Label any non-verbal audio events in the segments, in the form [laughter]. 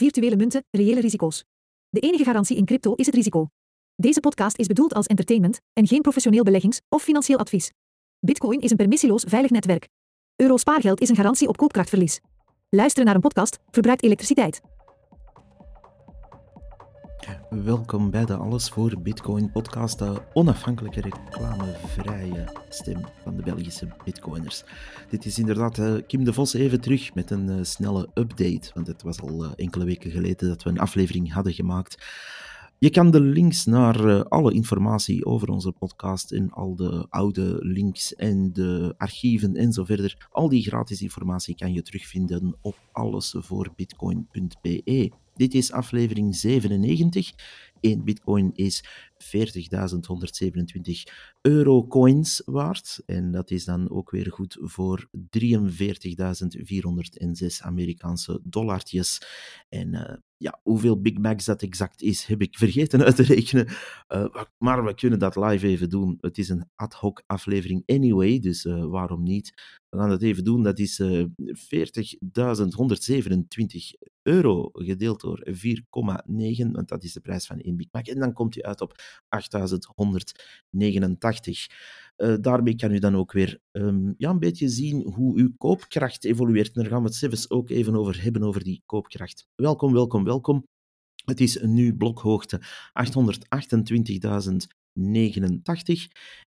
Virtuele munten, reële risico's. De enige garantie in crypto is het risico. Deze podcast is bedoeld als entertainment en geen professioneel beleggings- of financieel advies. Bitcoin is een permissieloos veilig netwerk. Euro spaargeld is een garantie op koopkrachtverlies. Luisteren naar een podcast verbruikt elektriciteit. Welkom bij de Alles voor Bitcoin podcast, de onafhankelijke reclamevrije stem van de Belgische Bitcoiners. Dit is inderdaad uh, Kim de Vos even terug met een uh, snelle update, want het was al uh, enkele weken geleden dat we een aflevering hadden gemaakt. Je kan de links naar alle informatie over onze podcast en al de oude links en de archieven en zo verder, al die gratis informatie kan je terugvinden op allesvoorbitcoin.be. Dit is aflevering 97. 1 bitcoin is 40.127 euro coins waard. En dat is dan ook weer goed voor 43.406 Amerikaanse dollartjes. En uh, ja, hoeveel Big Macs dat exact is, heb ik vergeten uit te rekenen. Uh, maar we kunnen dat live even doen. Het is een ad hoc aflevering anyway, dus uh, waarom niet? We gaan dat even doen. Dat is 40.127 euro gedeeld door 4,9, want dat is de prijs van één Big Mac. En dan komt u uit op 8189. Uh, daarmee kan u dan ook weer um, ja, een beetje zien hoe uw koopkracht evolueert. En daar gaan we het zelfs ook even over hebben, over die koopkracht. Welkom, welkom, welkom. Het is nu blokhoogte 828.089.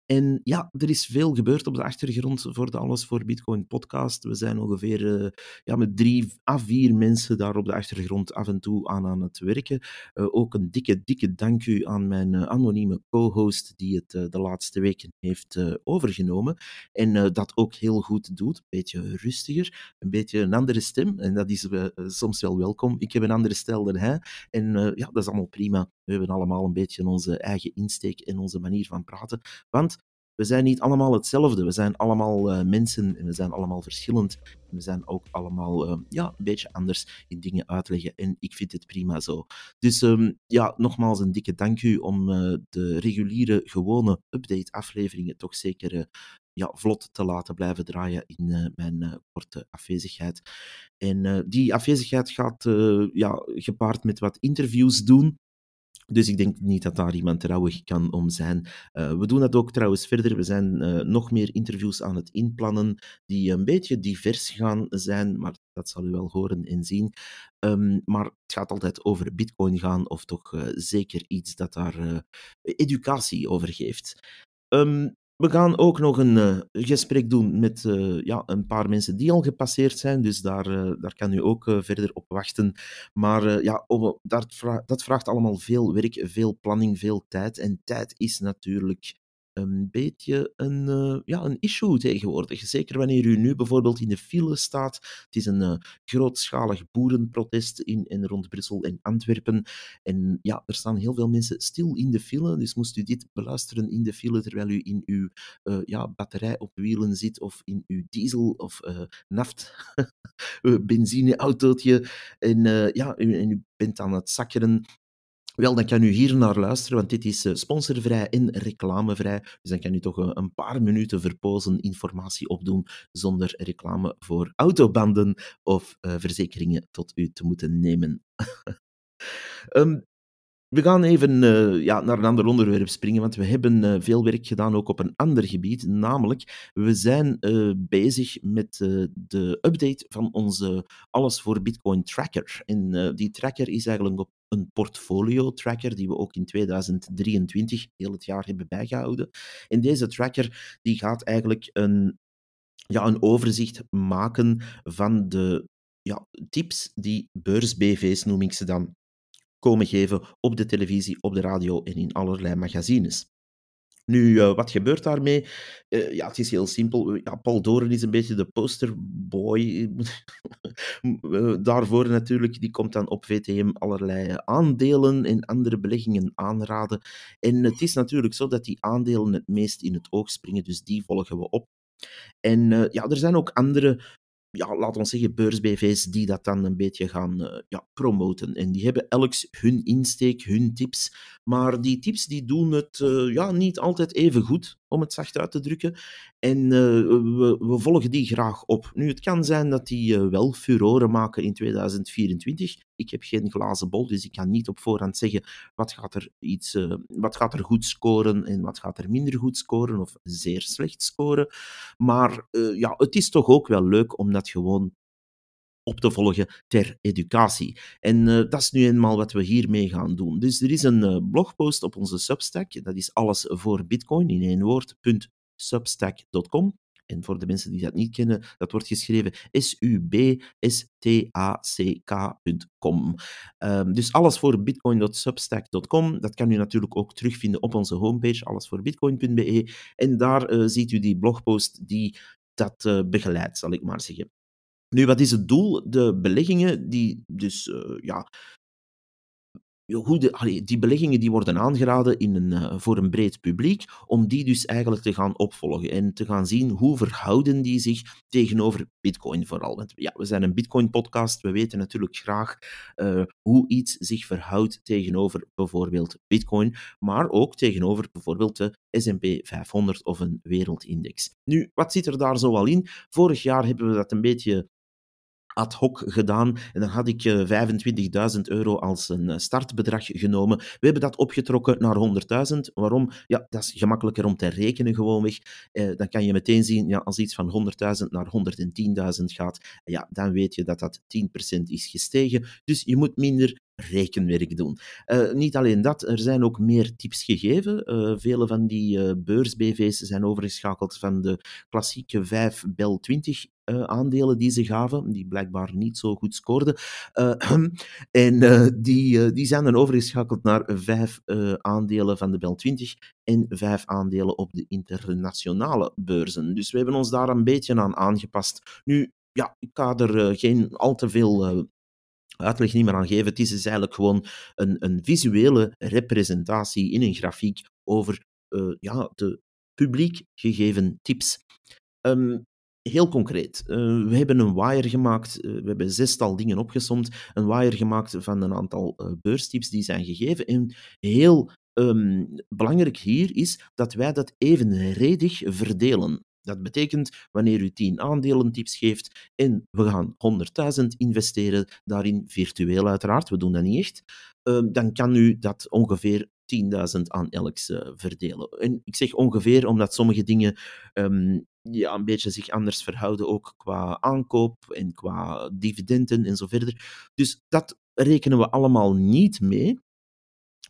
En ja, er is veel gebeurd op de achtergrond voor de Alles voor Bitcoin podcast. We zijn ongeveer uh, ja, met drie à vier mensen daar op de achtergrond af en toe aan aan het werken. Uh, ook een dikke, dikke dank u aan mijn uh, anonieme co-host die het de laatste weken heeft overgenomen. En dat ook heel goed doet. Een beetje rustiger, een beetje een andere stem. En dat is soms wel welkom. Ik heb een andere stijl dan hij. En ja, dat is allemaal prima. We hebben allemaal een beetje onze eigen insteek en onze manier van praten. Want we zijn niet allemaal hetzelfde. We zijn allemaal uh, mensen en we zijn allemaal verschillend. We zijn ook allemaal uh, ja, een beetje anders in dingen uitleggen. En ik vind het prima zo. Dus um, ja, nogmaals een dikke dank u om uh, de reguliere, gewone update-afleveringen toch zeker ja, vlot te laten blijven draaien in mijn korte afwezigheid. En die afwezigheid gaat ja, gepaard met wat interviews doen. Dus ik denk niet dat daar iemand trouwig kan om zijn. Uh, we doen dat ook trouwens verder. We zijn uh, nog meer interviews aan het inplannen die een beetje divers gaan zijn, maar dat zal u wel horen en zien. Um, maar het gaat altijd over Bitcoin gaan, of toch uh, zeker iets dat daar educatie over geeft. Um, we gaan ook nog een uh, gesprek doen met uh, ja, een paar mensen die al gepasseerd zijn, dus daar, uh, daar kan u ook verder op wachten. Maar ja, dat, dat vraagt allemaal veel werk, veel planning, veel tijd. En tijd is natuurlijk een beetje een, uh, ja, een issue tegenwoordig. Zeker wanneer u nu bijvoorbeeld in de file staat. Het is een uh, grootschalig boerenprotest in en rond Brussel en Antwerpen. En ja, er staan heel veel mensen stil in de file. Dus moest u dit beluisteren in de file terwijl u in uw uh, ja, batterij op wielen zit of in uw diesel of naft [laughs] benzineautootje. En ja, u, en u bent aan het zakkeren wel, dan kan u hier naar luisteren, want dit is eh, sponsorvrij en reclamevrij. Dus dan kan u toch eh, een paar minuten verpozen informatie opdoen zonder reclame voor autobanden of uh, verzekeringen tot u te moeten nemen. um, [laughs] we gaan even uh, ja, naar een ander onderwerp springen, want we hebben uh, veel werk gedaan ook op een ander gebied. Namelijk, we zijn uh, bezig met de update van onze Alles voor Bitcoin tracker. En die tracker is eigenlijk op een portfolio tracker die we ook in 2023 heel het jaar hebben bijgehouden. En deze tracker die gaat eigenlijk een, ja, een overzicht maken van de ja, tips die beurs-BV's, noem ik ze dan, komen geven op de televisie, op de radio en in allerlei magazines. Nu, uh, wat gebeurt daarmee? Uh, ja, het is heel simpel. Ja, Paul Doren is een beetje de posterboy. [laughs] Daarvoor natuurlijk, die komt dan op VTM allerlei aandelen en andere beleggingen aanraden. En het is natuurlijk zo dat die aandelen het meest in het oog springen, dus die volgen we op. En ja, er zijn ook andere ja, laten we zeggen, beursbv's die dat dan een beetje gaan uh, ja, promoten. En die hebben elks hun insteek, hun tips. Maar die tips die doen het uh, ja, niet altijd even goed, om het zacht uit te drukken. En uh, we, volgen die graag op. Nu, het kan zijn dat die uh, wel furoren maken in 2024. Ik heb geen glazen bol, dus ik kan niet op voorhand zeggen wat gaat er, iets, uh, wat gaat er goed scoren en wat gaat er minder goed scoren of zeer slecht scoren. Maar ja, het is toch ook wel leuk om dat gewoon op te volgen ter educatie. En dat is nu eenmaal wat we hiermee gaan doen. Dus er is een blogpost op onze Substack, dat is alles voor Bitcoin in één woord, .substack.com. En voor de mensen die dat niet kennen, dat wordt geschreven S-U-B-S-T-A-C-K.com. Um, dus alles voor bitcoin.substack.com. Dat kan u natuurlijk ook terugvinden op onze homepage, allesvoorbitcoin.be. En daar uh, ziet u die blogpost die dat uh, begeleidt, zal ik maar zeggen. Nu, wat is het doel? De beleggingen die dus uh, ja, die beleggingen die worden aangeraden in een, uh, voor een breed publiek, om die dus eigenlijk te gaan opvolgen en te gaan zien hoe verhouden die zich tegenover bitcoin vooral. Want ja, we zijn een bitcoin-podcast, we weten natuurlijk graag uh, hoe iets zich verhoudt tegenover bijvoorbeeld bitcoin, maar ook tegenover bijvoorbeeld de S&P 500 of een wereldindex. Nu, wat zit er daar zo al in? Vorig jaar hebben we dat een beetje ad hoc gedaan. En dan had ik 25.000 eh, euro als een eh, startbedrag genomen. We hebben dat opgetrokken naar 100.000. Waarom? Ja, dat is gemakkelijker om te rekenen gewoonweg. Eh, dan kan je meteen zien, ja, als iets van 100.000 naar 110.000 gaat, ja, dan weet je dat dat 10% is gestegen. Dus je moet minder rekenwerk doen. Uh, niet alleen dat, er zijn ook meer tips gegeven. Uh, vele van die uh, beurs-BV's zijn overgeschakeld van de klassieke 5 Bel 20 uh, aandelen die ze gaven, die blijkbaar niet zo goed scoorden. [clears throat] En die, die zijn dan overgeschakeld naar vijf aandelen van de Bel 20 en vijf aandelen op de internationale beurzen. Dus we hebben ons daar een beetje aan aangepast. Nu, ja, ik ga er geen al te veel uitleg niet meer aan geven. Het is dus eigenlijk gewoon een, een visuele representatie in een grafiek over ja, de publiek gegeven tips. Um, heel concreet. Uh, we hebben een wire gemaakt. Uh, we hebben zestal dingen opgesomd. Een wire gemaakt van een aantal beurstips die zijn gegeven. En heel um, belangrijk hier is dat wij dat evenredig verdelen. Dat betekent, wanneer u 10 aandelentips geeft en we gaan 100.000 investeren, daarin virtueel uiteraard, we doen dat niet echt, dan kan u dat ongeveer 10.000 aan elks uh, verdelen. En ik zeg ongeveer omdat sommige dingen um, ja, een beetje zich anders verhouden, ook qua aankoop en qua dividenden en zo verder. Dus dat rekenen we allemaal niet mee.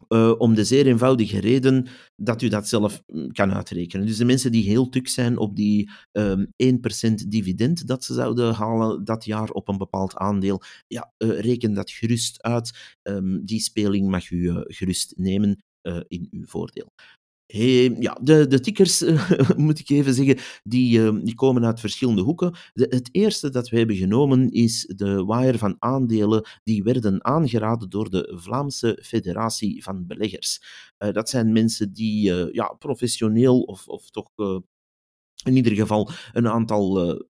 Uh, om de zeer eenvoudige reden dat u dat zelf mm, kan uitrekenen. Dus de mensen die heel tuk zijn op die um, ehm, 1% dividend dat ze zouden halen dat jaar op een bepaald aandeel, ja, uh, reken dat gerust uit. Um, die speling mag u uh, gerust nemen in uw voordeel. Hey, ja, de, de tickers, [laughs] moet ik even zeggen, die, uh, die komen uit verschillende hoeken. Het eerste dat we hebben genomen is de wire van aandelen die werden aangeraden door de Vlaamse Federatie van Beleggers. Uh, dat zijn mensen die uh, ja, professioneel of, of toch in ieder geval een aantal uh,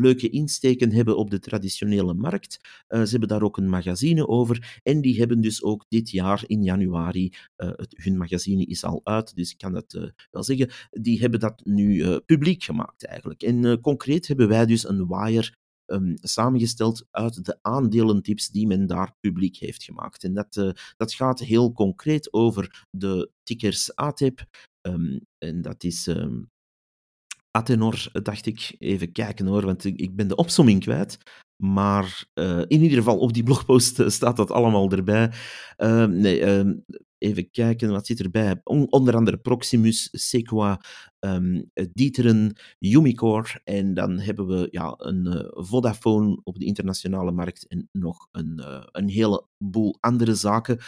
leuke insteken hebben op de traditionele markt. Uh, ze hebben daar ook een magazine over. En die hebben dus ook dit jaar in januari, uh, het, hun magazine is al uit, dus ik kan dat wel zeggen, die hebben dat nu publiek gemaakt eigenlijk. En concreet hebben wij dus een wire um, samengesteld uit de aandelentips die men daar publiek heeft gemaakt. En dat, dat gaat heel concreet over de tickers ATEP. Um, en dat is um, Atenor, dacht ik. Even kijken hoor, want ik ben de opsomming kwijt. Maar uh, in ieder geval, op die blogpost eh, staat dat allemaal erbij. Uh, nee, uh, even kijken, wat zit erbij? onder andere Proximus, Sequa, um, Dieteren, Umicore. En dan hebben we ja, een Vodafone op de internationale markt en nog een, een heleboel andere zaken.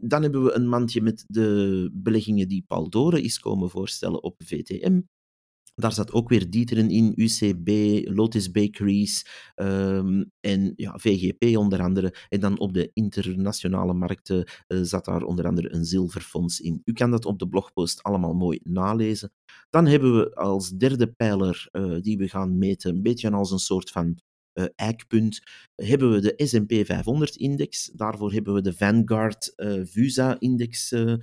Dan hebben we een mandje met de beleggingen die Paul is komen voorstellen op VTM. Daar zat ook weer Dieteren in, UCB, Lotus Bakeries um, en ja, VGP onder andere. En dan op de internationale markten uh, zat daar onder andere een zilverfonds in. U kan dat op de blogpost allemaal mooi nalezen. Dan hebben we als derde pijler uh, die we gaan meten, een beetje als een soort van eikpunt, hebben we de S&P 500-index. Daarvoor hebben we de Vanguard uh, VUSA-index, uh,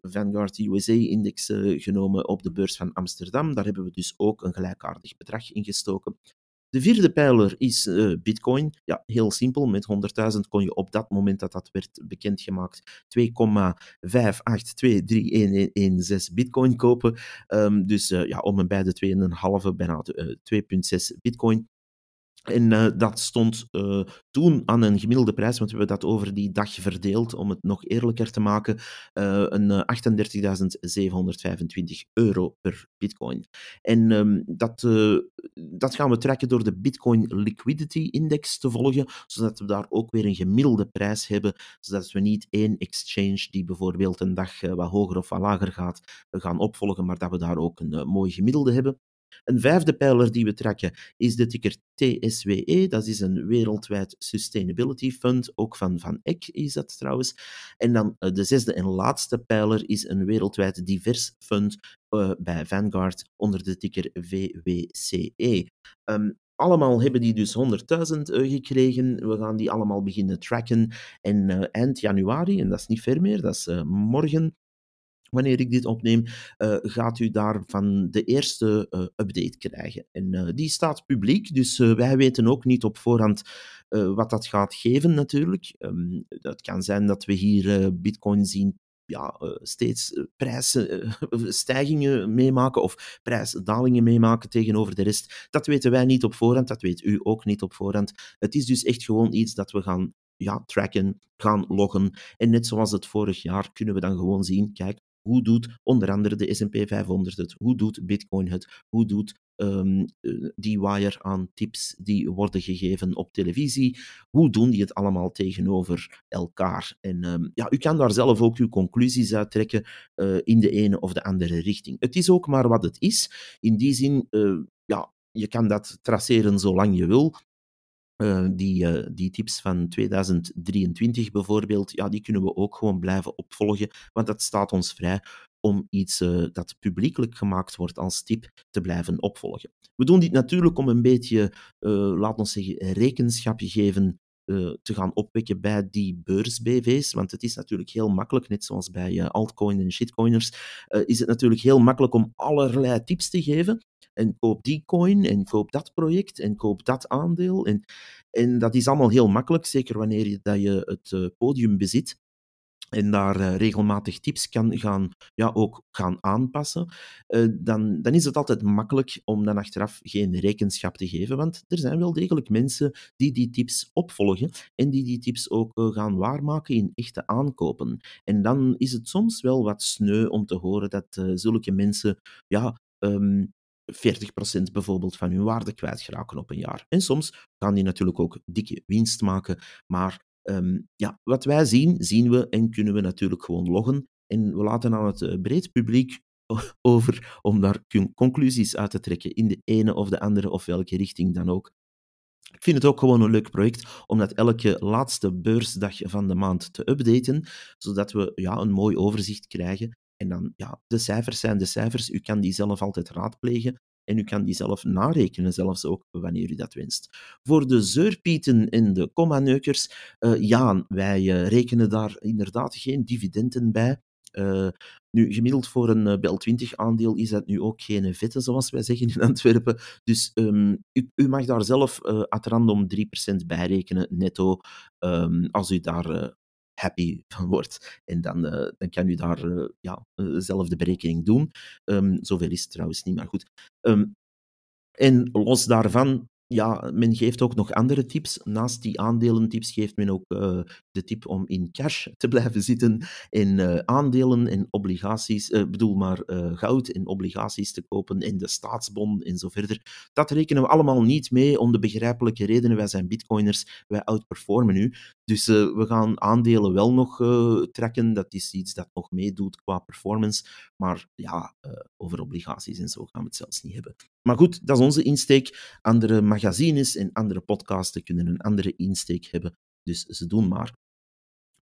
Vanguard USA-index genomen op de beurs van Amsterdam. Daar hebben we dus ook een gelijkaardig bedrag in gestoken. De vierde pijler is Bitcoin. Ja, heel simpel. Met 100.000 kon je op dat moment dat dat werd bekendgemaakt 2,5823116 Bitcoin kopen. Um, dus ja, om en bij de 2,5, bijna uh, 2,6 Bitcoin. En uh, dat stond uh, toen aan een gemiddelde prijs, want we hebben dat over die dag verdeeld om het nog eerlijker te maken, uh, een 38.725 euro per bitcoin. En um, dat, dat gaan we trekken door de Bitcoin Liquidity Index te volgen, zodat we daar ook weer een gemiddelde prijs hebben, zodat we niet één exchange die bijvoorbeeld een dag wat hoger of wat lager gaat, gaan opvolgen, maar dat we daar ook een mooi gemiddelde hebben. Een vijfde pijler die we trekken is de ticker TSWE. Dat is een wereldwijd sustainability fund. Ook van Van Eck is dat trouwens. En dan eh, de zesde en laatste pijler is een wereldwijd divers fund uh, bij Vanguard onder de ticker VWCE. Um, allemaal hebben die dus 100.000 uh, gekregen. We gaan die allemaal beginnen tracken. En uh, eind januari, en dat is niet ver meer, dat is morgen, wanneer ik dit opneem, uh, gaat u daarvan de eerste uh, update krijgen. En uh, die staat publiek, dus wij weten ook niet op voorhand wat dat gaat geven natuurlijk. Um, het kan zijn dat we hier bitcoin zien ja, steeds prijsstijgingen [laughs] meemaken of prijsdalingen meemaken tegenover de rest. Dat weten wij niet op voorhand, dat weet u ook niet op voorhand. Het is dus echt gewoon iets dat we gaan ja, tracken, gaan loggen. En net zoals het vorig jaar kunnen we dan gewoon zien, kijk, hoe doet onder andere de S&P 500 het? Hoe doet Bitcoin het? Hoe doet um, die wire aan tips die worden gegeven op televisie? Hoe doen die het allemaal tegenover elkaar? En um, ja, u kan daar zelf ook uw conclusies uit trekken uh, in de ene of de andere richting. Het is ook maar wat het is. In die zin, uh, ja, je kan dat traceren zolang je wil. Uh, die, uh, die tips van 2023 bijvoorbeeld, ja, die kunnen we ook gewoon blijven opvolgen, want dat staat ons vrij om iets uh, dat publiekelijk gemaakt wordt als tip te blijven opvolgen. We doen dit natuurlijk om een beetje, laten we zeggen, rekenschap geven te gaan opwekken bij die beurs-BV's, want het is natuurlijk heel makkelijk, net zoals bij altcoin en shitcoiners, is het natuurlijk heel makkelijk om allerlei tips te geven, en koop die coin en koop dat project en koop dat aandeel. En, en dat is allemaal heel makkelijk, zeker wanneer je, dat je het uh, podium bezit en daar uh, regelmatig tips kan gaan, ja, ook gaan aanpassen, uh, dan, dan is het altijd makkelijk om dan achteraf geen rekenschap te geven, want er zijn wel degelijk mensen die die tips opvolgen en die die tips ook gaan waarmaken in echte aankopen. En dan is het soms wel wat sneu om te horen dat zulke mensen ja, um, 40% bijvoorbeeld van hun waarde kwijtgeraken op een jaar. En soms gaan die natuurlijk ook dikke winst maken, maar um, ja, wat wij zien, zien we en kunnen we natuurlijk gewoon loggen. En we laten aan het uh, breed publiek over om daar conclusies uit te trekken in de ene of de andere of welke richting dan ook. Ik vind het ook gewoon een leuk project om dat elke laatste beursdag van de maand te updaten, zodat we ja, een mooi overzicht krijgen en dan, ja, de cijfers zijn de cijfers. U kan die zelf altijd raadplegen. En u kan die zelf narekenen, zelfs ook wanneer u dat wenst. Voor de zeurpieten en de kommaneukers, uh, ja, wij uh, rekenen daar inderdaad geen dividenden bij. Uh, nu, gemiddeld voor een Bel 20 aandeel is dat nu ook geen vette, zoals wij zeggen in Antwerpen. Dus um, u, mag daar zelf uh, random 3% bij rekenen, netto, um, als u daar happy van wordt. En dan, uh, dan kan u daar uh, ja, uh, zelf de berekening doen. Um, zoveel is het trouwens niet, maar goed. Um, en los daarvan ja, men geeft ook nog andere tips. Naast die aandelentips geeft men ook de tip om in cash te [laughs] blijven zitten en aandelen en obligaties, bedoel maar goud en obligaties te kopen en de staatsbon en zo verder. Dat rekenen we allemaal niet mee om de begrijpelijke redenen. Wij zijn bitcoiners, wij outperformen nu. Dus we gaan aandelen wel nog trekken. Dat is iets dat nog meedoet qua performance. Maar ja, over obligaties en zo gaan we het zelfs niet hebben. Maar goed, dat is onze insteek. Andere magazines en andere podcasten kunnen een andere insteek hebben. Dus ze doen maar.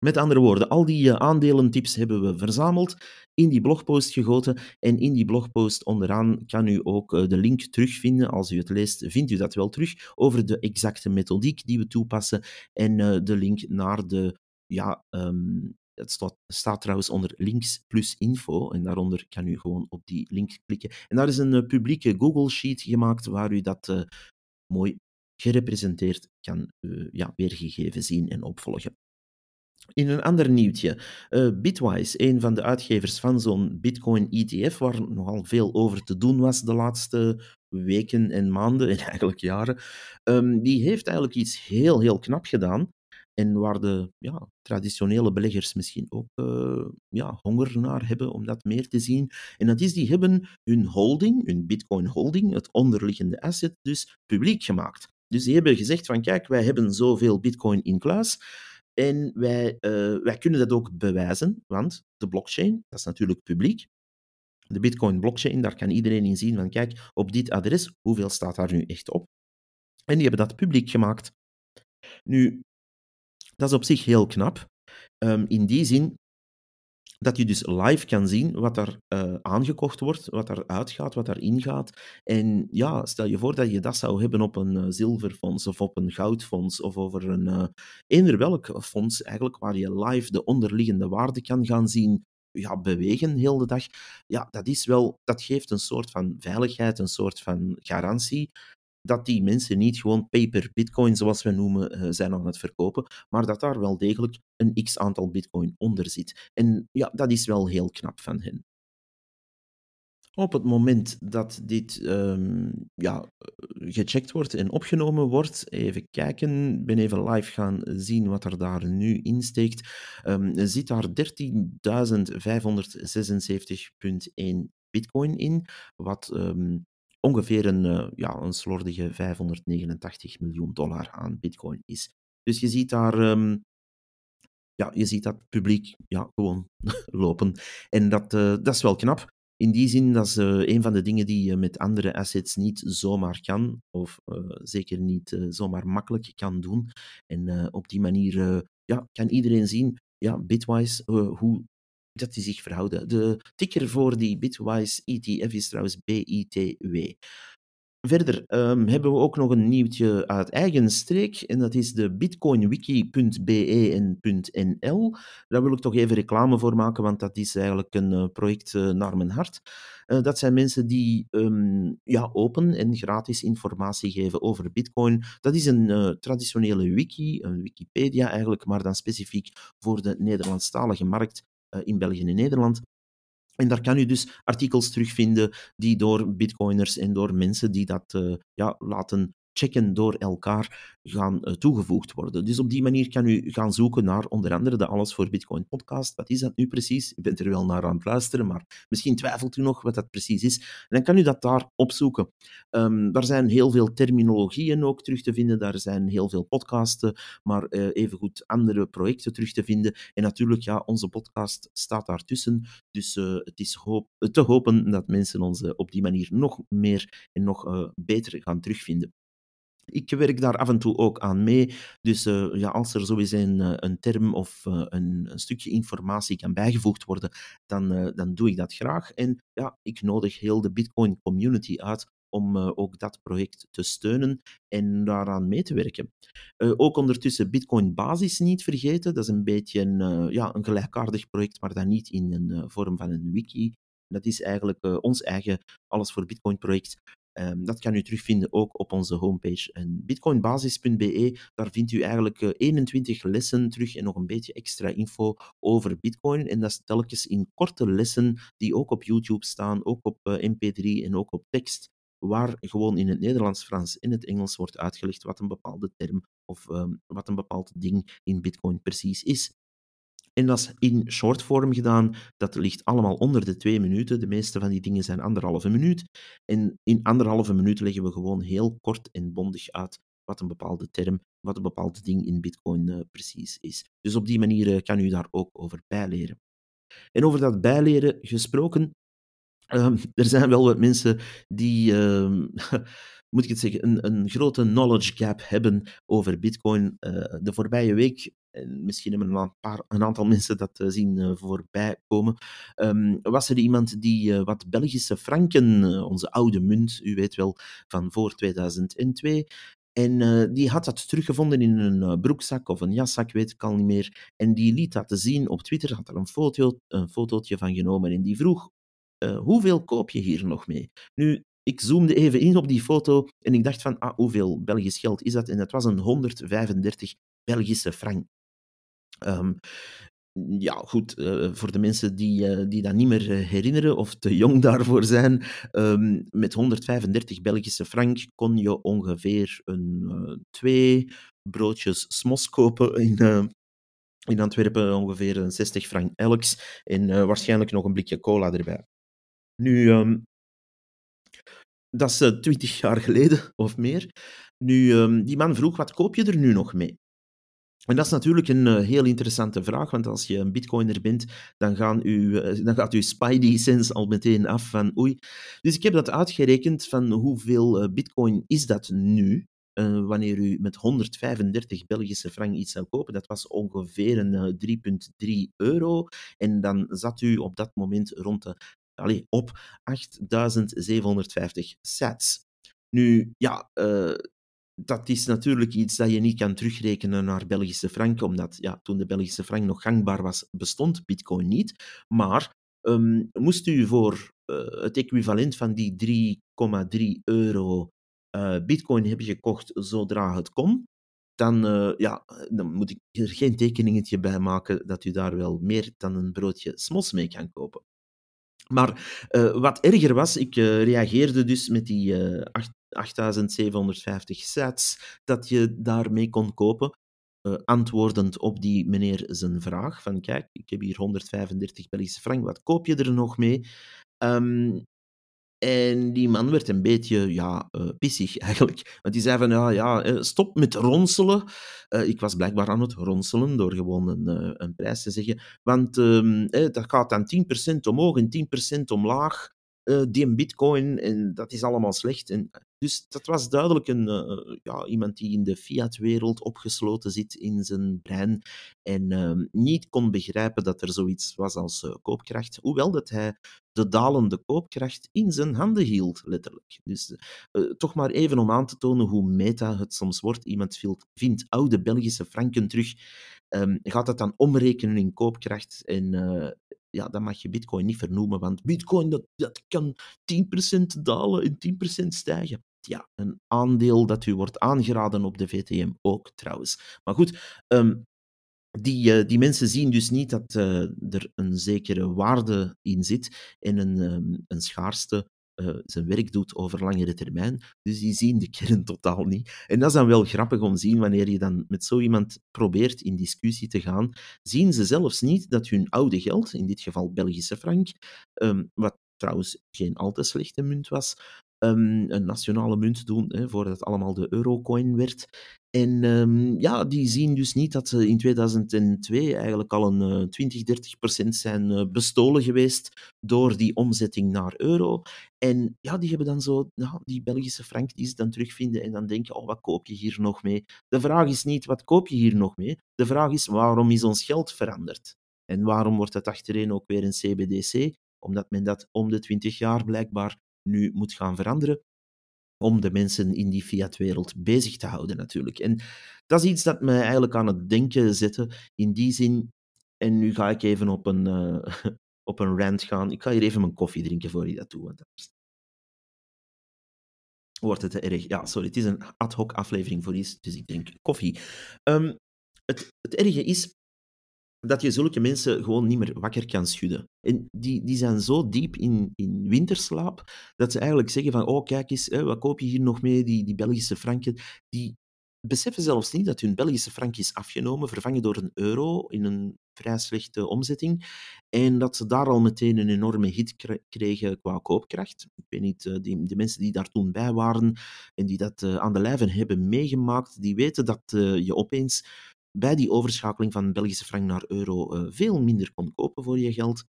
Met andere woorden, al die uh, aandelentips hebben we verzameld, in die blogpost gegoten. En in die blogpost onderaan kan u ook uh, de link terugvinden. Als u het leest, vindt u dat wel terug over de exacte methodiek die we toepassen. En uh, de link naar de ja, um, het staat, staat, trouwens onder links plus info en daaronder kan u gewoon op die link klikken. En daar is een publieke Google Sheet gemaakt waar u dat mooi gerepresenteerd kan uh, ja, weergegeven zien en opvolgen. In een ander nieuwtje, Bitwise, een van de uitgevers van zo'n Bitcoin ETF, waar nogal veel over te doen was de laatste weken en maanden [laughs] en eigenlijk jaren, um, die heeft eigenlijk iets heel, heel knap gedaan. En waar de ja, traditionele beleggers misschien ook uh, ja, honger naar hebben om dat meer te zien. En dat is, die hebben hun holding, hun bitcoin holding, het onderliggende asset, dus publiek gemaakt. Dus die hebben gezegd van kijk, wij hebben zoveel bitcoin in kluis. En wij, uh, wij kunnen dat ook bewijzen, want de blockchain, dat is natuurlijk publiek. De bitcoin blockchain, daar kan iedereen in zien van kijk, op dit adres, hoeveel staat daar nu echt op? En die hebben dat publiek gemaakt. Nu, dat is op zich heel knap. Um, in die zin dat je dus live kan zien wat er uh, aangekocht wordt, wat er uitgaat, wat er ingaat. En ja, stel je voor dat je dat zou hebben op een uh, zilverfonds of op een goudfonds of over een uh, eender welk fonds, eigenlijk waar je live de onderliggende waarde kan gaan zien ja, bewegen heel de dag. Ja, dat is wel, dat geeft een soort van veiligheid, een soort van garantie dat die mensen niet gewoon paper bitcoin, zoals we noemen, uh, zijn aan het verkopen, maar dat daar wel degelijk een x aantal bitcoin onder zit. En ja, dat is wel heel knap van hen. Op het moment dat dit um, ja, gecheckt wordt en opgenomen wordt, even kijken, ben even live gaan zien wat er daar nu in steekt, um, zit daar 13.576,1 bitcoin in, wat um, ongeveer een, uh, ja, een slordige 589 miljoen dollar aan bitcoin is. Dus je ziet daar, um, ja, je ziet dat publiek ja, gewoon [laughs] lopen. En dat, uh, dat is wel knap. In die zin, dat is een van de dingen die je met andere assets niet zomaar kan, of zeker niet zomaar makkelijk kan doen. En op die manier ja, kan iedereen zien, ja, Bitwise, hoe dat die zich verhouden. De ticker voor die Bitwise ETF is trouwens BITW. Verder um, hebben we ook nog een nieuwtje uit eigen streek, en dat is de bitcoinwiki.be en .nl. Daar wil ik toch even reclame voor maken, want dat is eigenlijk een uh, project uh, naar mijn hart. Uh, dat zijn mensen die um, ja, open en gratis informatie geven over bitcoin. Dat is een traditionele wiki, een Wikipedia eigenlijk, maar dan specifiek voor de Nederlandstalige markt. Eh, in België en Nederland. En daar kan u dus artikels terugvinden die door bitcoiners en door mensen die dat uh, ja, laten checken door elkaar gaan uh, toegevoegd worden. Dus op die manier kan u gaan zoeken naar onder andere de Alles voor Bitcoin podcast. Wat is dat nu precies? U bent er wel naar aan het luisteren, maar misschien twijfelt u nog wat dat precies is. En dan kan u dat daar opzoeken. Um, daar zijn heel veel terminologieën ook terug te vinden, daar zijn heel veel podcasten, maar uh, evengoed andere projecten terug te vinden. En natuurlijk, ja, onze podcast staat daartussen, dus uh, het is hoop, te hopen dat mensen ons op die manier nog meer en nog beter gaan terugvinden. Ik werk daar af en toe ook aan mee. Dus uh, ja, als er sowieso een, eh, een term of uh, een, een, stukje informatie kan bijgevoegd worden, dan, dan doe ik dat graag. En ja, ik nodig heel de Bitcoin community uit om ook dat project te steunen en daaraan mee te werken. ook ondertussen Bitcoin Basis niet vergeten. Dat is een beetje een, ja, een gelijkaardig project, maar dan niet in een vorm van een wiki. Dat is eigenlijk ons eigen Alles voor Bitcoin project, Um, dat kan u terugvinden ook op onze homepage. En bitcoinbasis.be, daar vindt u eigenlijk uh, eh, 21 lessen terug en nog een beetje extra info over bitcoin. En dat is telkens in korte lessen die ook op YouTube staan, ook op eh, mp3 en ook op tekst, waar gewoon in het Nederlands, Frans en het Engels wordt uitgelegd wat een bepaalde term of um, wat een bepaald ding in bitcoin precies is. En dat is in shortform gedaan. Dat ligt allemaal onder de twee minuten. De meeste van die dingen zijn anderhalve minuut. En in anderhalve minuut leggen we gewoon heel kort en bondig uit wat een bepaalde term, wat een bepaald ding in Bitcoin uh, precies is. Dus op die manier uh, kan u daar ook over bijleren. En over dat bijleren gesproken, um, [laughs] er zijn wel wat mensen die, um, [laughs] moet ik het zeggen, een, een, grote knowledge gap hebben over Bitcoin. Uh, de voorbije week en misschien hebben een, paar, een aantal [laughs] mensen dat zien voorbij komen, ehm, was er iemand die wat Belgische franken, onze oude munt, u weet wel, van voor 2002, en die had dat teruggevonden in een broekzak of een jaszak, weet ik al niet meer. En die liet dat zien op Twitter, had er een, foto, een fotootje van genomen. En die vroeg, hoeveel koop je hier nog mee? Nu, ik zoomde even in op die foto en ik dacht van, ah, hoeveel Belgisch geld is dat? En dat was een 135 Belgische frank. Um, ja, goed, uh, voor de mensen die, uh, die dat niet meer herinneren of te jong [laughs] daarvoor zijn, um, met 135 Belgische frank kon je ongeveer een, twee broodjes smos kopen in, in Antwerpen, ongeveer een 60 frank elks en waarschijnlijk nog een blikje cola erbij. Nu, um, dat is 20 jaar geleden of meer. Nu, die man vroeg, wat koop je er nu nog mee? En dat is natuurlijk een uh, heel interessante vraag, want als je een bitcoiner bent, dan, gaan uh, dan gaat uw spidey sense al meteen af van oei. Dus ik heb dat uitgerekend van hoeveel uh, bitcoin is dat nu, wanneer u met 135 Belgische frank iets zou kopen. Dat was ongeveer een 3,3 euro. En dan zat u op dat moment rond de, allez, op 8750 sats. Nu, ja, dat is natuurlijk iets dat je niet kan terugrekenen naar Belgische frank, omdat ja, toen de Belgische frank nog gangbaar was, bestond bitcoin niet. Maar um, moest u voor uh, het equivalent van die 3,3 euro uh, bitcoin hebben gekocht zodra het kon, dan, uh, ja, dan moet ik er geen tekeningetje bij maken dat u daar wel meer dan een broodje smos mee kan kopen. Maar wat erger was, ik reageerde dus met die uh, 8750 sets dat je daarmee kon kopen. antwoordend op die meneer zijn vraag van kijk, ik heb hier 135 Belgische frank, wat koop je er nog mee? Um, en die man werd een beetje ja, uh, pissig [laughs] eigenlijk. Want die zei van, ja, ja eh, stop met ronselen. Ik was blijkbaar aan het ronselen door gewoon een, een prijs te zeggen. Want uh, dat gaat dan 10% omhoog en 10% omlaag. Die bitcoin, en dat is allemaal slecht. En dus dat was duidelijk een, uh, ja, iemand die in de fiat-wereld opgesloten zit in zijn brein en uh, niet kon begrijpen dat er zoiets was als uh, koopkracht, hoewel dat hij de dalende koopkracht in zijn handen hield, letterlijk. Dus toch maar even om aan te tonen hoe meta het soms wordt. Iemand vindt oude Belgische franken terug, um, gaat dat dan omrekenen in koopkracht en ja, dan mag je bitcoin niet vernoemen, want bitcoin dat, dat kan 10% dalen en 10% stijgen ja, een aandeel dat u wordt aangeraden op de VTM ook trouwens. Maar goed, um, die, uh, die mensen zien dus niet dat uh, er een zekere waarde in zit en een, um, een schaarste uh, zijn werk doet over langere termijn. Dus die zien de kern totaal niet. En dat is dan wel grappig om te zien wanneer je dan met zo iemand probeert in discussie te gaan. Zien ze zelfs niet dat hun oude geld, in dit geval Belgische frank, um, wat trouwens geen al te slechte munt was, um, een nationale munt doen, hè, voordat het allemaal de eurocoin werd. En um, ja, die zien dus niet dat ze in 2002 eigenlijk al een uh, 20, 30 procent zijn uh, bestolen geweest door die omzetting naar euro. En ja, die hebben dan zo nou, die Belgische frank die ze dan terugvinden en dan denken, oh, wat koop je hier nog mee? De vraag is niet, wat koop je hier nog mee? De vraag is, waarom is ons geld veranderd? En waarom wordt het achterin ook weer een CBDC? Omdat men dat om de 20 jaar blijkbaar nu moet gaan veranderen om de mensen in die fiat-wereld bezig te houden natuurlijk. En dat is iets dat mij eigenlijk aan het denken zette, in die zin, en nu ga ik even op een, uh, [laughs] op een rant gaan. Ik ga hier even mijn koffie drinken voor je dat doe, want wordt het te erg. Ja, sorry, het is een ad hoc aflevering voor iets, dus ik drink koffie. Um, het, het erge is, dat je zulke mensen gewoon niet meer wakker kan schudden. En die, die zijn zo diep in, in winterslaap, dat ze eigenlijk zeggen van, oh kijk eens, hè, wat koop je hier nog mee, die, die Belgische franken. Die beseffen zelfs niet dat hun Belgische frank is afgenomen, vervangen door een euro in een vrij slechte omzetting. En dat ze daar al meteen een enorme hit kregen qua koopkracht. Ik weet niet, eh, die, de mensen die daar toen bij waren en die dat uh, aan de lijve hebben meegemaakt, die weten dat uh, je opeens bij die overschakeling van Belgische frank naar euro uh, veel minder kon kopen voor je geld.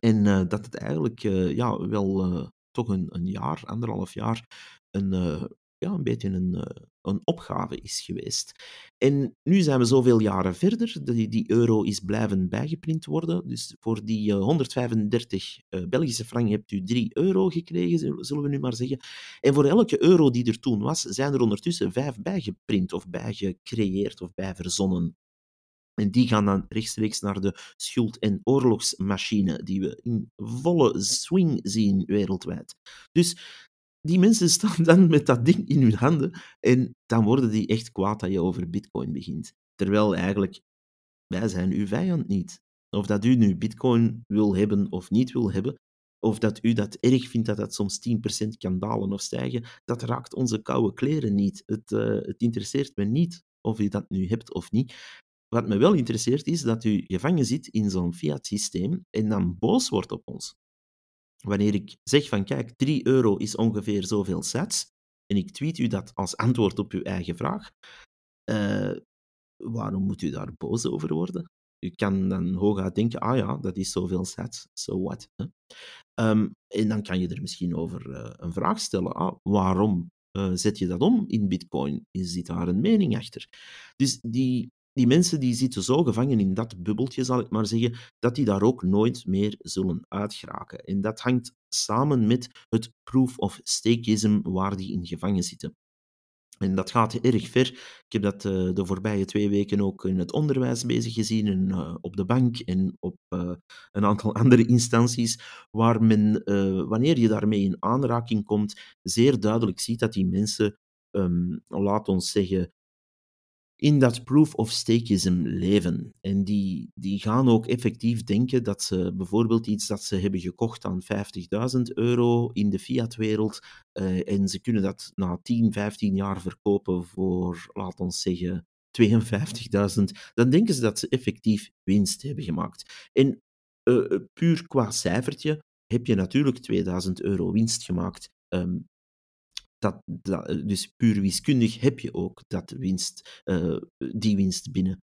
En uh, dat het eigenlijk uh, ja, wel toch een, een, jaar, anderhalf jaar, een, ja, een beetje een een opgave is geweest. En nu zijn we zoveel jaren verder. Die, die euro is blijven bijgeprint worden. Dus voor die 135 uh, Belgische frank hebt u 3 euro gekregen, zullen we nu maar zeggen. En voor elke euro die er toen was, zijn er ondertussen vijf bijgeprint of bijgecreëerd of bijverzonnen. En die gaan dan rechtstreeks naar de schuld- en oorlogsmachine, die we in volle swing zien wereldwijd. Dus die mensen staan dan met dat ding in hun handen en dan worden die echt kwaad dat je over bitcoin begint. Terwijl eigenlijk, wij zijn uw vijand niet. Of dat u nu bitcoin wil hebben of niet wil hebben, of dat u dat erg vindt dat dat soms 10% kan dalen of stijgen, dat raakt onze koude kleren niet. Het, uh, het interesseert me niet of u dat nu hebt of niet. Wat me wel interesseert is dat u gevangen zit in zo'n fiat-systeem en dan boos wordt op ons. Wanneer ik zeg van kijk, 3 euro is ongeveer zoveel sats, en ik tweet u dat als antwoord op uw eigen vraag, uh, waarom moet u daar boos over worden? U kan dan hooguit denken, ah ja, dat is zoveel sats, so what? Um, en dan kan je er misschien over uh, een vraag stellen. Ah, waarom uh, zet je dat om in bitcoin? Zit daar een mening achter? Dus die die mensen die zitten zo gevangen in dat bubbeltje, zal ik maar zeggen, dat die daar ook nooit meer zullen uitgeraken. En dat hangt samen met het proof of stakeism waar die in gevangen zitten. En dat gaat erg ver. Ik heb dat uh, de voorbije twee weken ook in het onderwijs bezig gezien, en, uh, op de bank en op uh, een aantal [laughs] andere instanties, waar men, wanneer je daarmee in aanraking komt, zeer duidelijk ziet dat die mensen, um, laat ons zeggen, in dat proof of stakeism leven. En die, die gaan ook effectief denken dat ze bijvoorbeeld iets dat ze hebben gekocht aan 50.000 euro in de fiatwereld uh, en ze kunnen dat na 10, 15 jaar verkopen voor, laat ons zeggen, 52.000, dan denken ze dat ze effectief winst hebben gemaakt. En uh, puur qua cijfertje heb je natuurlijk 2000 euro winst gemaakt. Um, dat, eh, dus puur wiskundig heb je ook dat winst, uh, die winst binnen.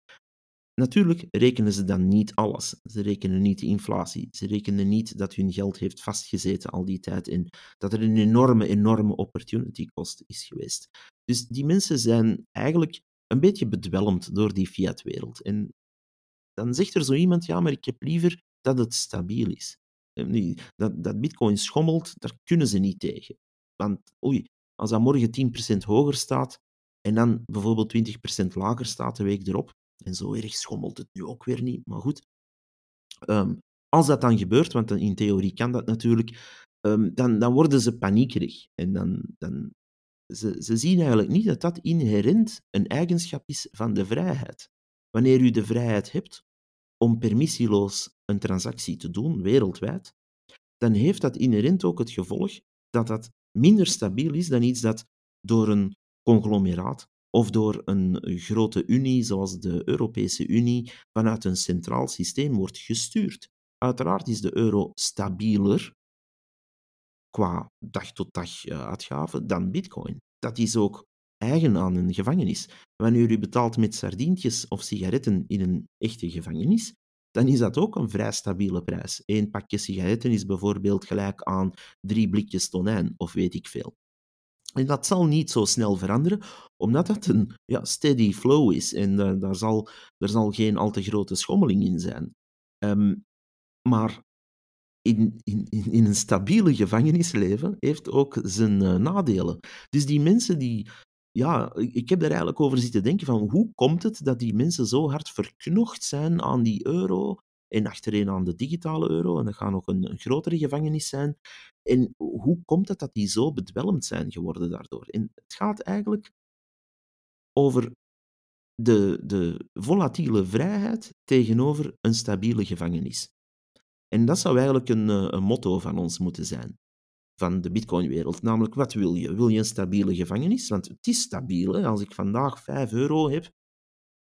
Natuurlijk rekenen ze dan niet alles. Ze rekenen niet de inflatie. Ze rekenen niet dat hun geld heeft vastgezeten al die tijd en dat er een enorme, enorme opportunity cost is geweest. Dus die mensen zijn eigenlijk een beetje bedwelmd door die fiat-wereld. En dan zegt er zo iemand, ja, maar ik heb liever dat het stabiel is. Dat, dat bitcoin schommelt, daar kunnen ze niet tegen. Want oei, als dat morgen 10% hoger staat en dan bijvoorbeeld 20% lager staat de week erop, en zo erg schommelt het nu ook weer niet, maar goed. Um, als dat dan gebeurt, want in theorie kan dat natuurlijk, um, dan, dan worden ze paniekerig. En dan, dan, ze, ze zien eigenlijk niet dat dat inherent een eigenschap is van de vrijheid. Wanneer u de vrijheid hebt om permissieloos een transactie te doen, wereldwijd, dan heeft dat inherent ook het gevolg dat dat minder stabiel is dan iets dat door een conglomeraat of door een grote unie zoals de Europese Unie vanuit een centraal systeem wordt gestuurd. Uiteraard is de euro stabieler qua dag-tot-dag -dag uitgaven dan bitcoin. Dat is ook eigen aan een gevangenis. Wanneer u betaalt met sardientjes of sigaretten in een echte gevangenis, dan is dat ook een vrij stabiele prijs. Eén pakje sigaretten is bijvoorbeeld gelijk aan drie blikjes tonijn, of weet ik veel. En dat zal niet zo snel veranderen, omdat dat een ja, steady flow is en daar, zal, er zal geen al te grote schommeling in zijn. Um, maar in, in, in een stabiele gevangenisleven heeft ook zijn uh, nadelen. Dus die mensen die ja, ik heb er eigenlijk over zitten denken van hoe komt het dat die mensen zo hard verknocht zijn aan die euro en achtereen aan de digitale euro, en dat gaat nog een, een grotere gevangenis zijn. En hoe komt het dat die zo bedwelmd zijn geworden daardoor? En het gaat eigenlijk over de, de volatiele vrijheid tegenover een stabiele gevangenis. En dat zou eigenlijk een, eh, een motto van ons moeten zijn van de Bitcoin-wereld. Namelijk, wat wil je? Wil je een stabiele gevangenis? Want het is stabiel. Hè? Als ik vandaag 5 euro heb,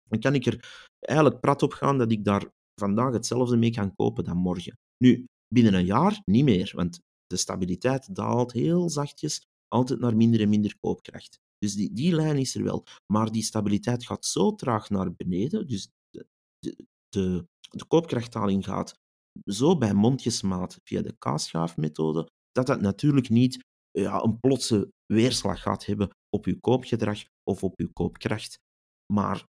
dan kan ik er eigenlijk prat op gaan dat ik daar vandaag hetzelfde mee kan kopen dan morgen. Nu, binnen een jaar niet meer, want de stabiliteit daalt heel zachtjes altijd naar minder en minder koopkracht. Dus die, die lijn is er wel. Maar die stabiliteit gaat zo traag naar beneden, dus de, de, koopkrachtdaling gaat zo bij mondjesmaat via de kaasschaafmethode, dat dat natuurlijk niet ja, een plotse weerslag gaat hebben op uw koopgedrag of op uw koopkracht. Maar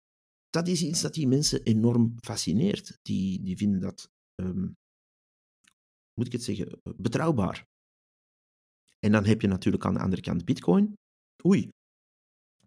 dat is iets dat die mensen enorm fascineert. Die, die vinden dat, um, moet ik het zeggen, betrouwbaar. En dan heb je natuurlijk aan de andere kant Bitcoin. Oei,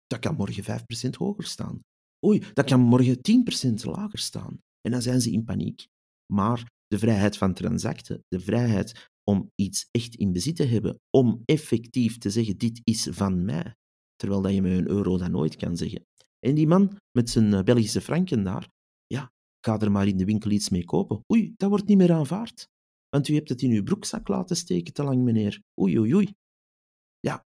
dat kan morgen 5% hoger staan. Oei, dat kan morgen 10% lager staan. En dan zijn ze in paniek. Maar de vrijheid van transacten, de vrijheid om iets echt in bezit te hebben, om effectief te zeggen, dit is van mij, terwijl dat je met een euro dat nooit kan zeggen. En die man met zijn eh, Belgische franken daar, ja, ga er maar in de winkel iets mee kopen. Oei, dat wordt niet meer aanvaard. Want u hebt het in uw broekzak laten steken te lang, meneer. Oei, oei, oei. Ja,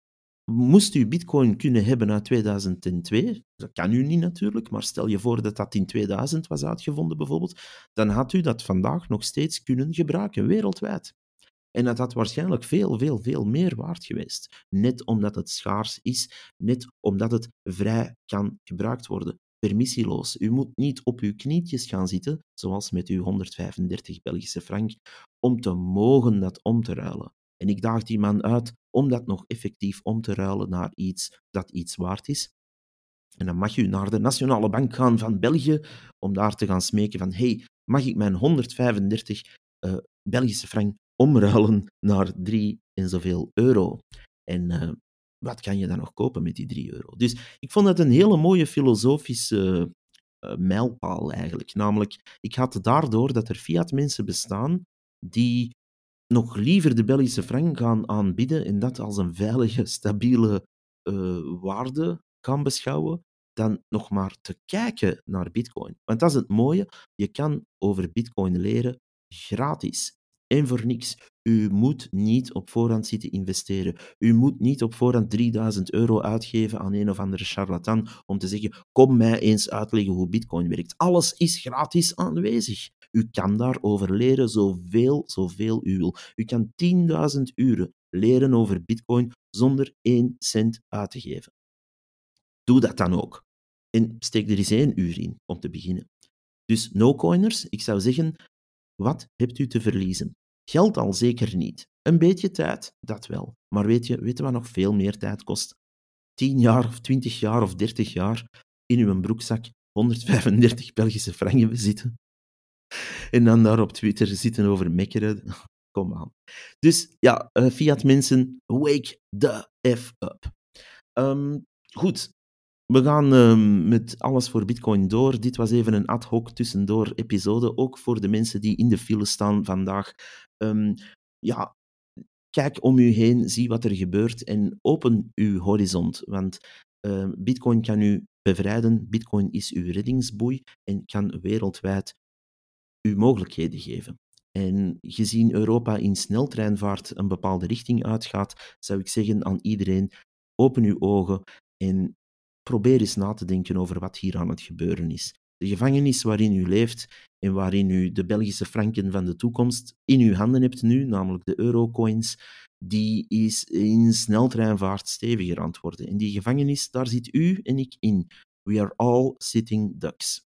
moest u bitcoin kunnen hebben uit 2002, dat kan u niet natuurlijk, maar stel je voor dat dat in 2000 was uitgevonden bijvoorbeeld, dan had u dat vandaag nog steeds kunnen gebruiken, wereldwijd. En dat had waarschijnlijk veel, veel, veel meer waard geweest. Net omdat het schaars is, net omdat het vrij kan gebruikt worden. Permissieloos. U moet niet op uw knietjes gaan zitten, zoals met uw 135 Belgische frank, om te mogen dat om te ruilen. En ik daag die man uit om dat nog effectief om te ruilen naar iets dat iets waard is. En dan mag u naar de Nationale Bank gaan van België om daar te gaan smeken van hey, mag ik mijn 135 uh, eh, Belgische frank omruilen naar 3 en zoveel euro? En uh, wat kan je dan nog kopen met die 3 euro? Dus ik vond dat een hele mooie filosofische uh, mijlpaal eigenlijk. Namelijk, ik had daardoor dat er fiat mensen bestaan die nog liever de Belgische frank gaan aanbieden en dat als een veilige, stabiele uh, waarde gaan beschouwen, dan nog maar te kijken naar Bitcoin. Want dat is het mooie, je kan over Bitcoin leren gratis en voor niks. U moet niet op voorhand zitten investeren. U moet niet op voorhand 3000 euro uitgeven aan een of andere charlatan om te zeggen: Kom mij eens uitleggen hoe Bitcoin werkt. Alles is gratis aanwezig. U kan daarover leren zoveel, zoveel u wil. U kan 10.000 uren leren over Bitcoin zonder één cent uit te geven. Doe dat dan ook. En steek er eens één uur in om te beginnen. Dus no-coiners, ik zou zeggen, wat hebt u te verliezen? Geld al zeker niet. Een beetje tijd, dat wel. Maar weet je, weet je wat nog veel meer tijd kost? 10 jaar of 20 jaar of 30 jaar in uw broekzak 135 Belgische franken bezitten. En dan daar op Twitter zitten over mekkeren. [laughs] Kom aan. Dus ja, uh, Fiat mensen, wake the F up. Um, goed, we gaan um, met alles voor Bitcoin door. Dit was even een ad hoc tussendoor episode, ook voor de mensen die in de file staan vandaag. Um, ja, kijk om u heen, zie wat er gebeurt en open uw horizon. Want uh, Bitcoin kan u bevrijden, Bitcoin is uw reddingsboei en kan wereldwijd u mogelijkheden geven. En gezien Europa in sneltreinvaart een bepaalde richting uitgaat, zou ik zeggen aan iedereen: open uw ogen en probeer eens na te denken over wat hier aan het gebeuren is. De gevangenis waarin u leeft en waarin u de Belgische franken van de toekomst in uw handen hebt nu, namelijk de eurocoins, die is in sneltreinvaart steviger aan het worden. En die gevangenis, daar zit u en ik in. We are all sitting ducks.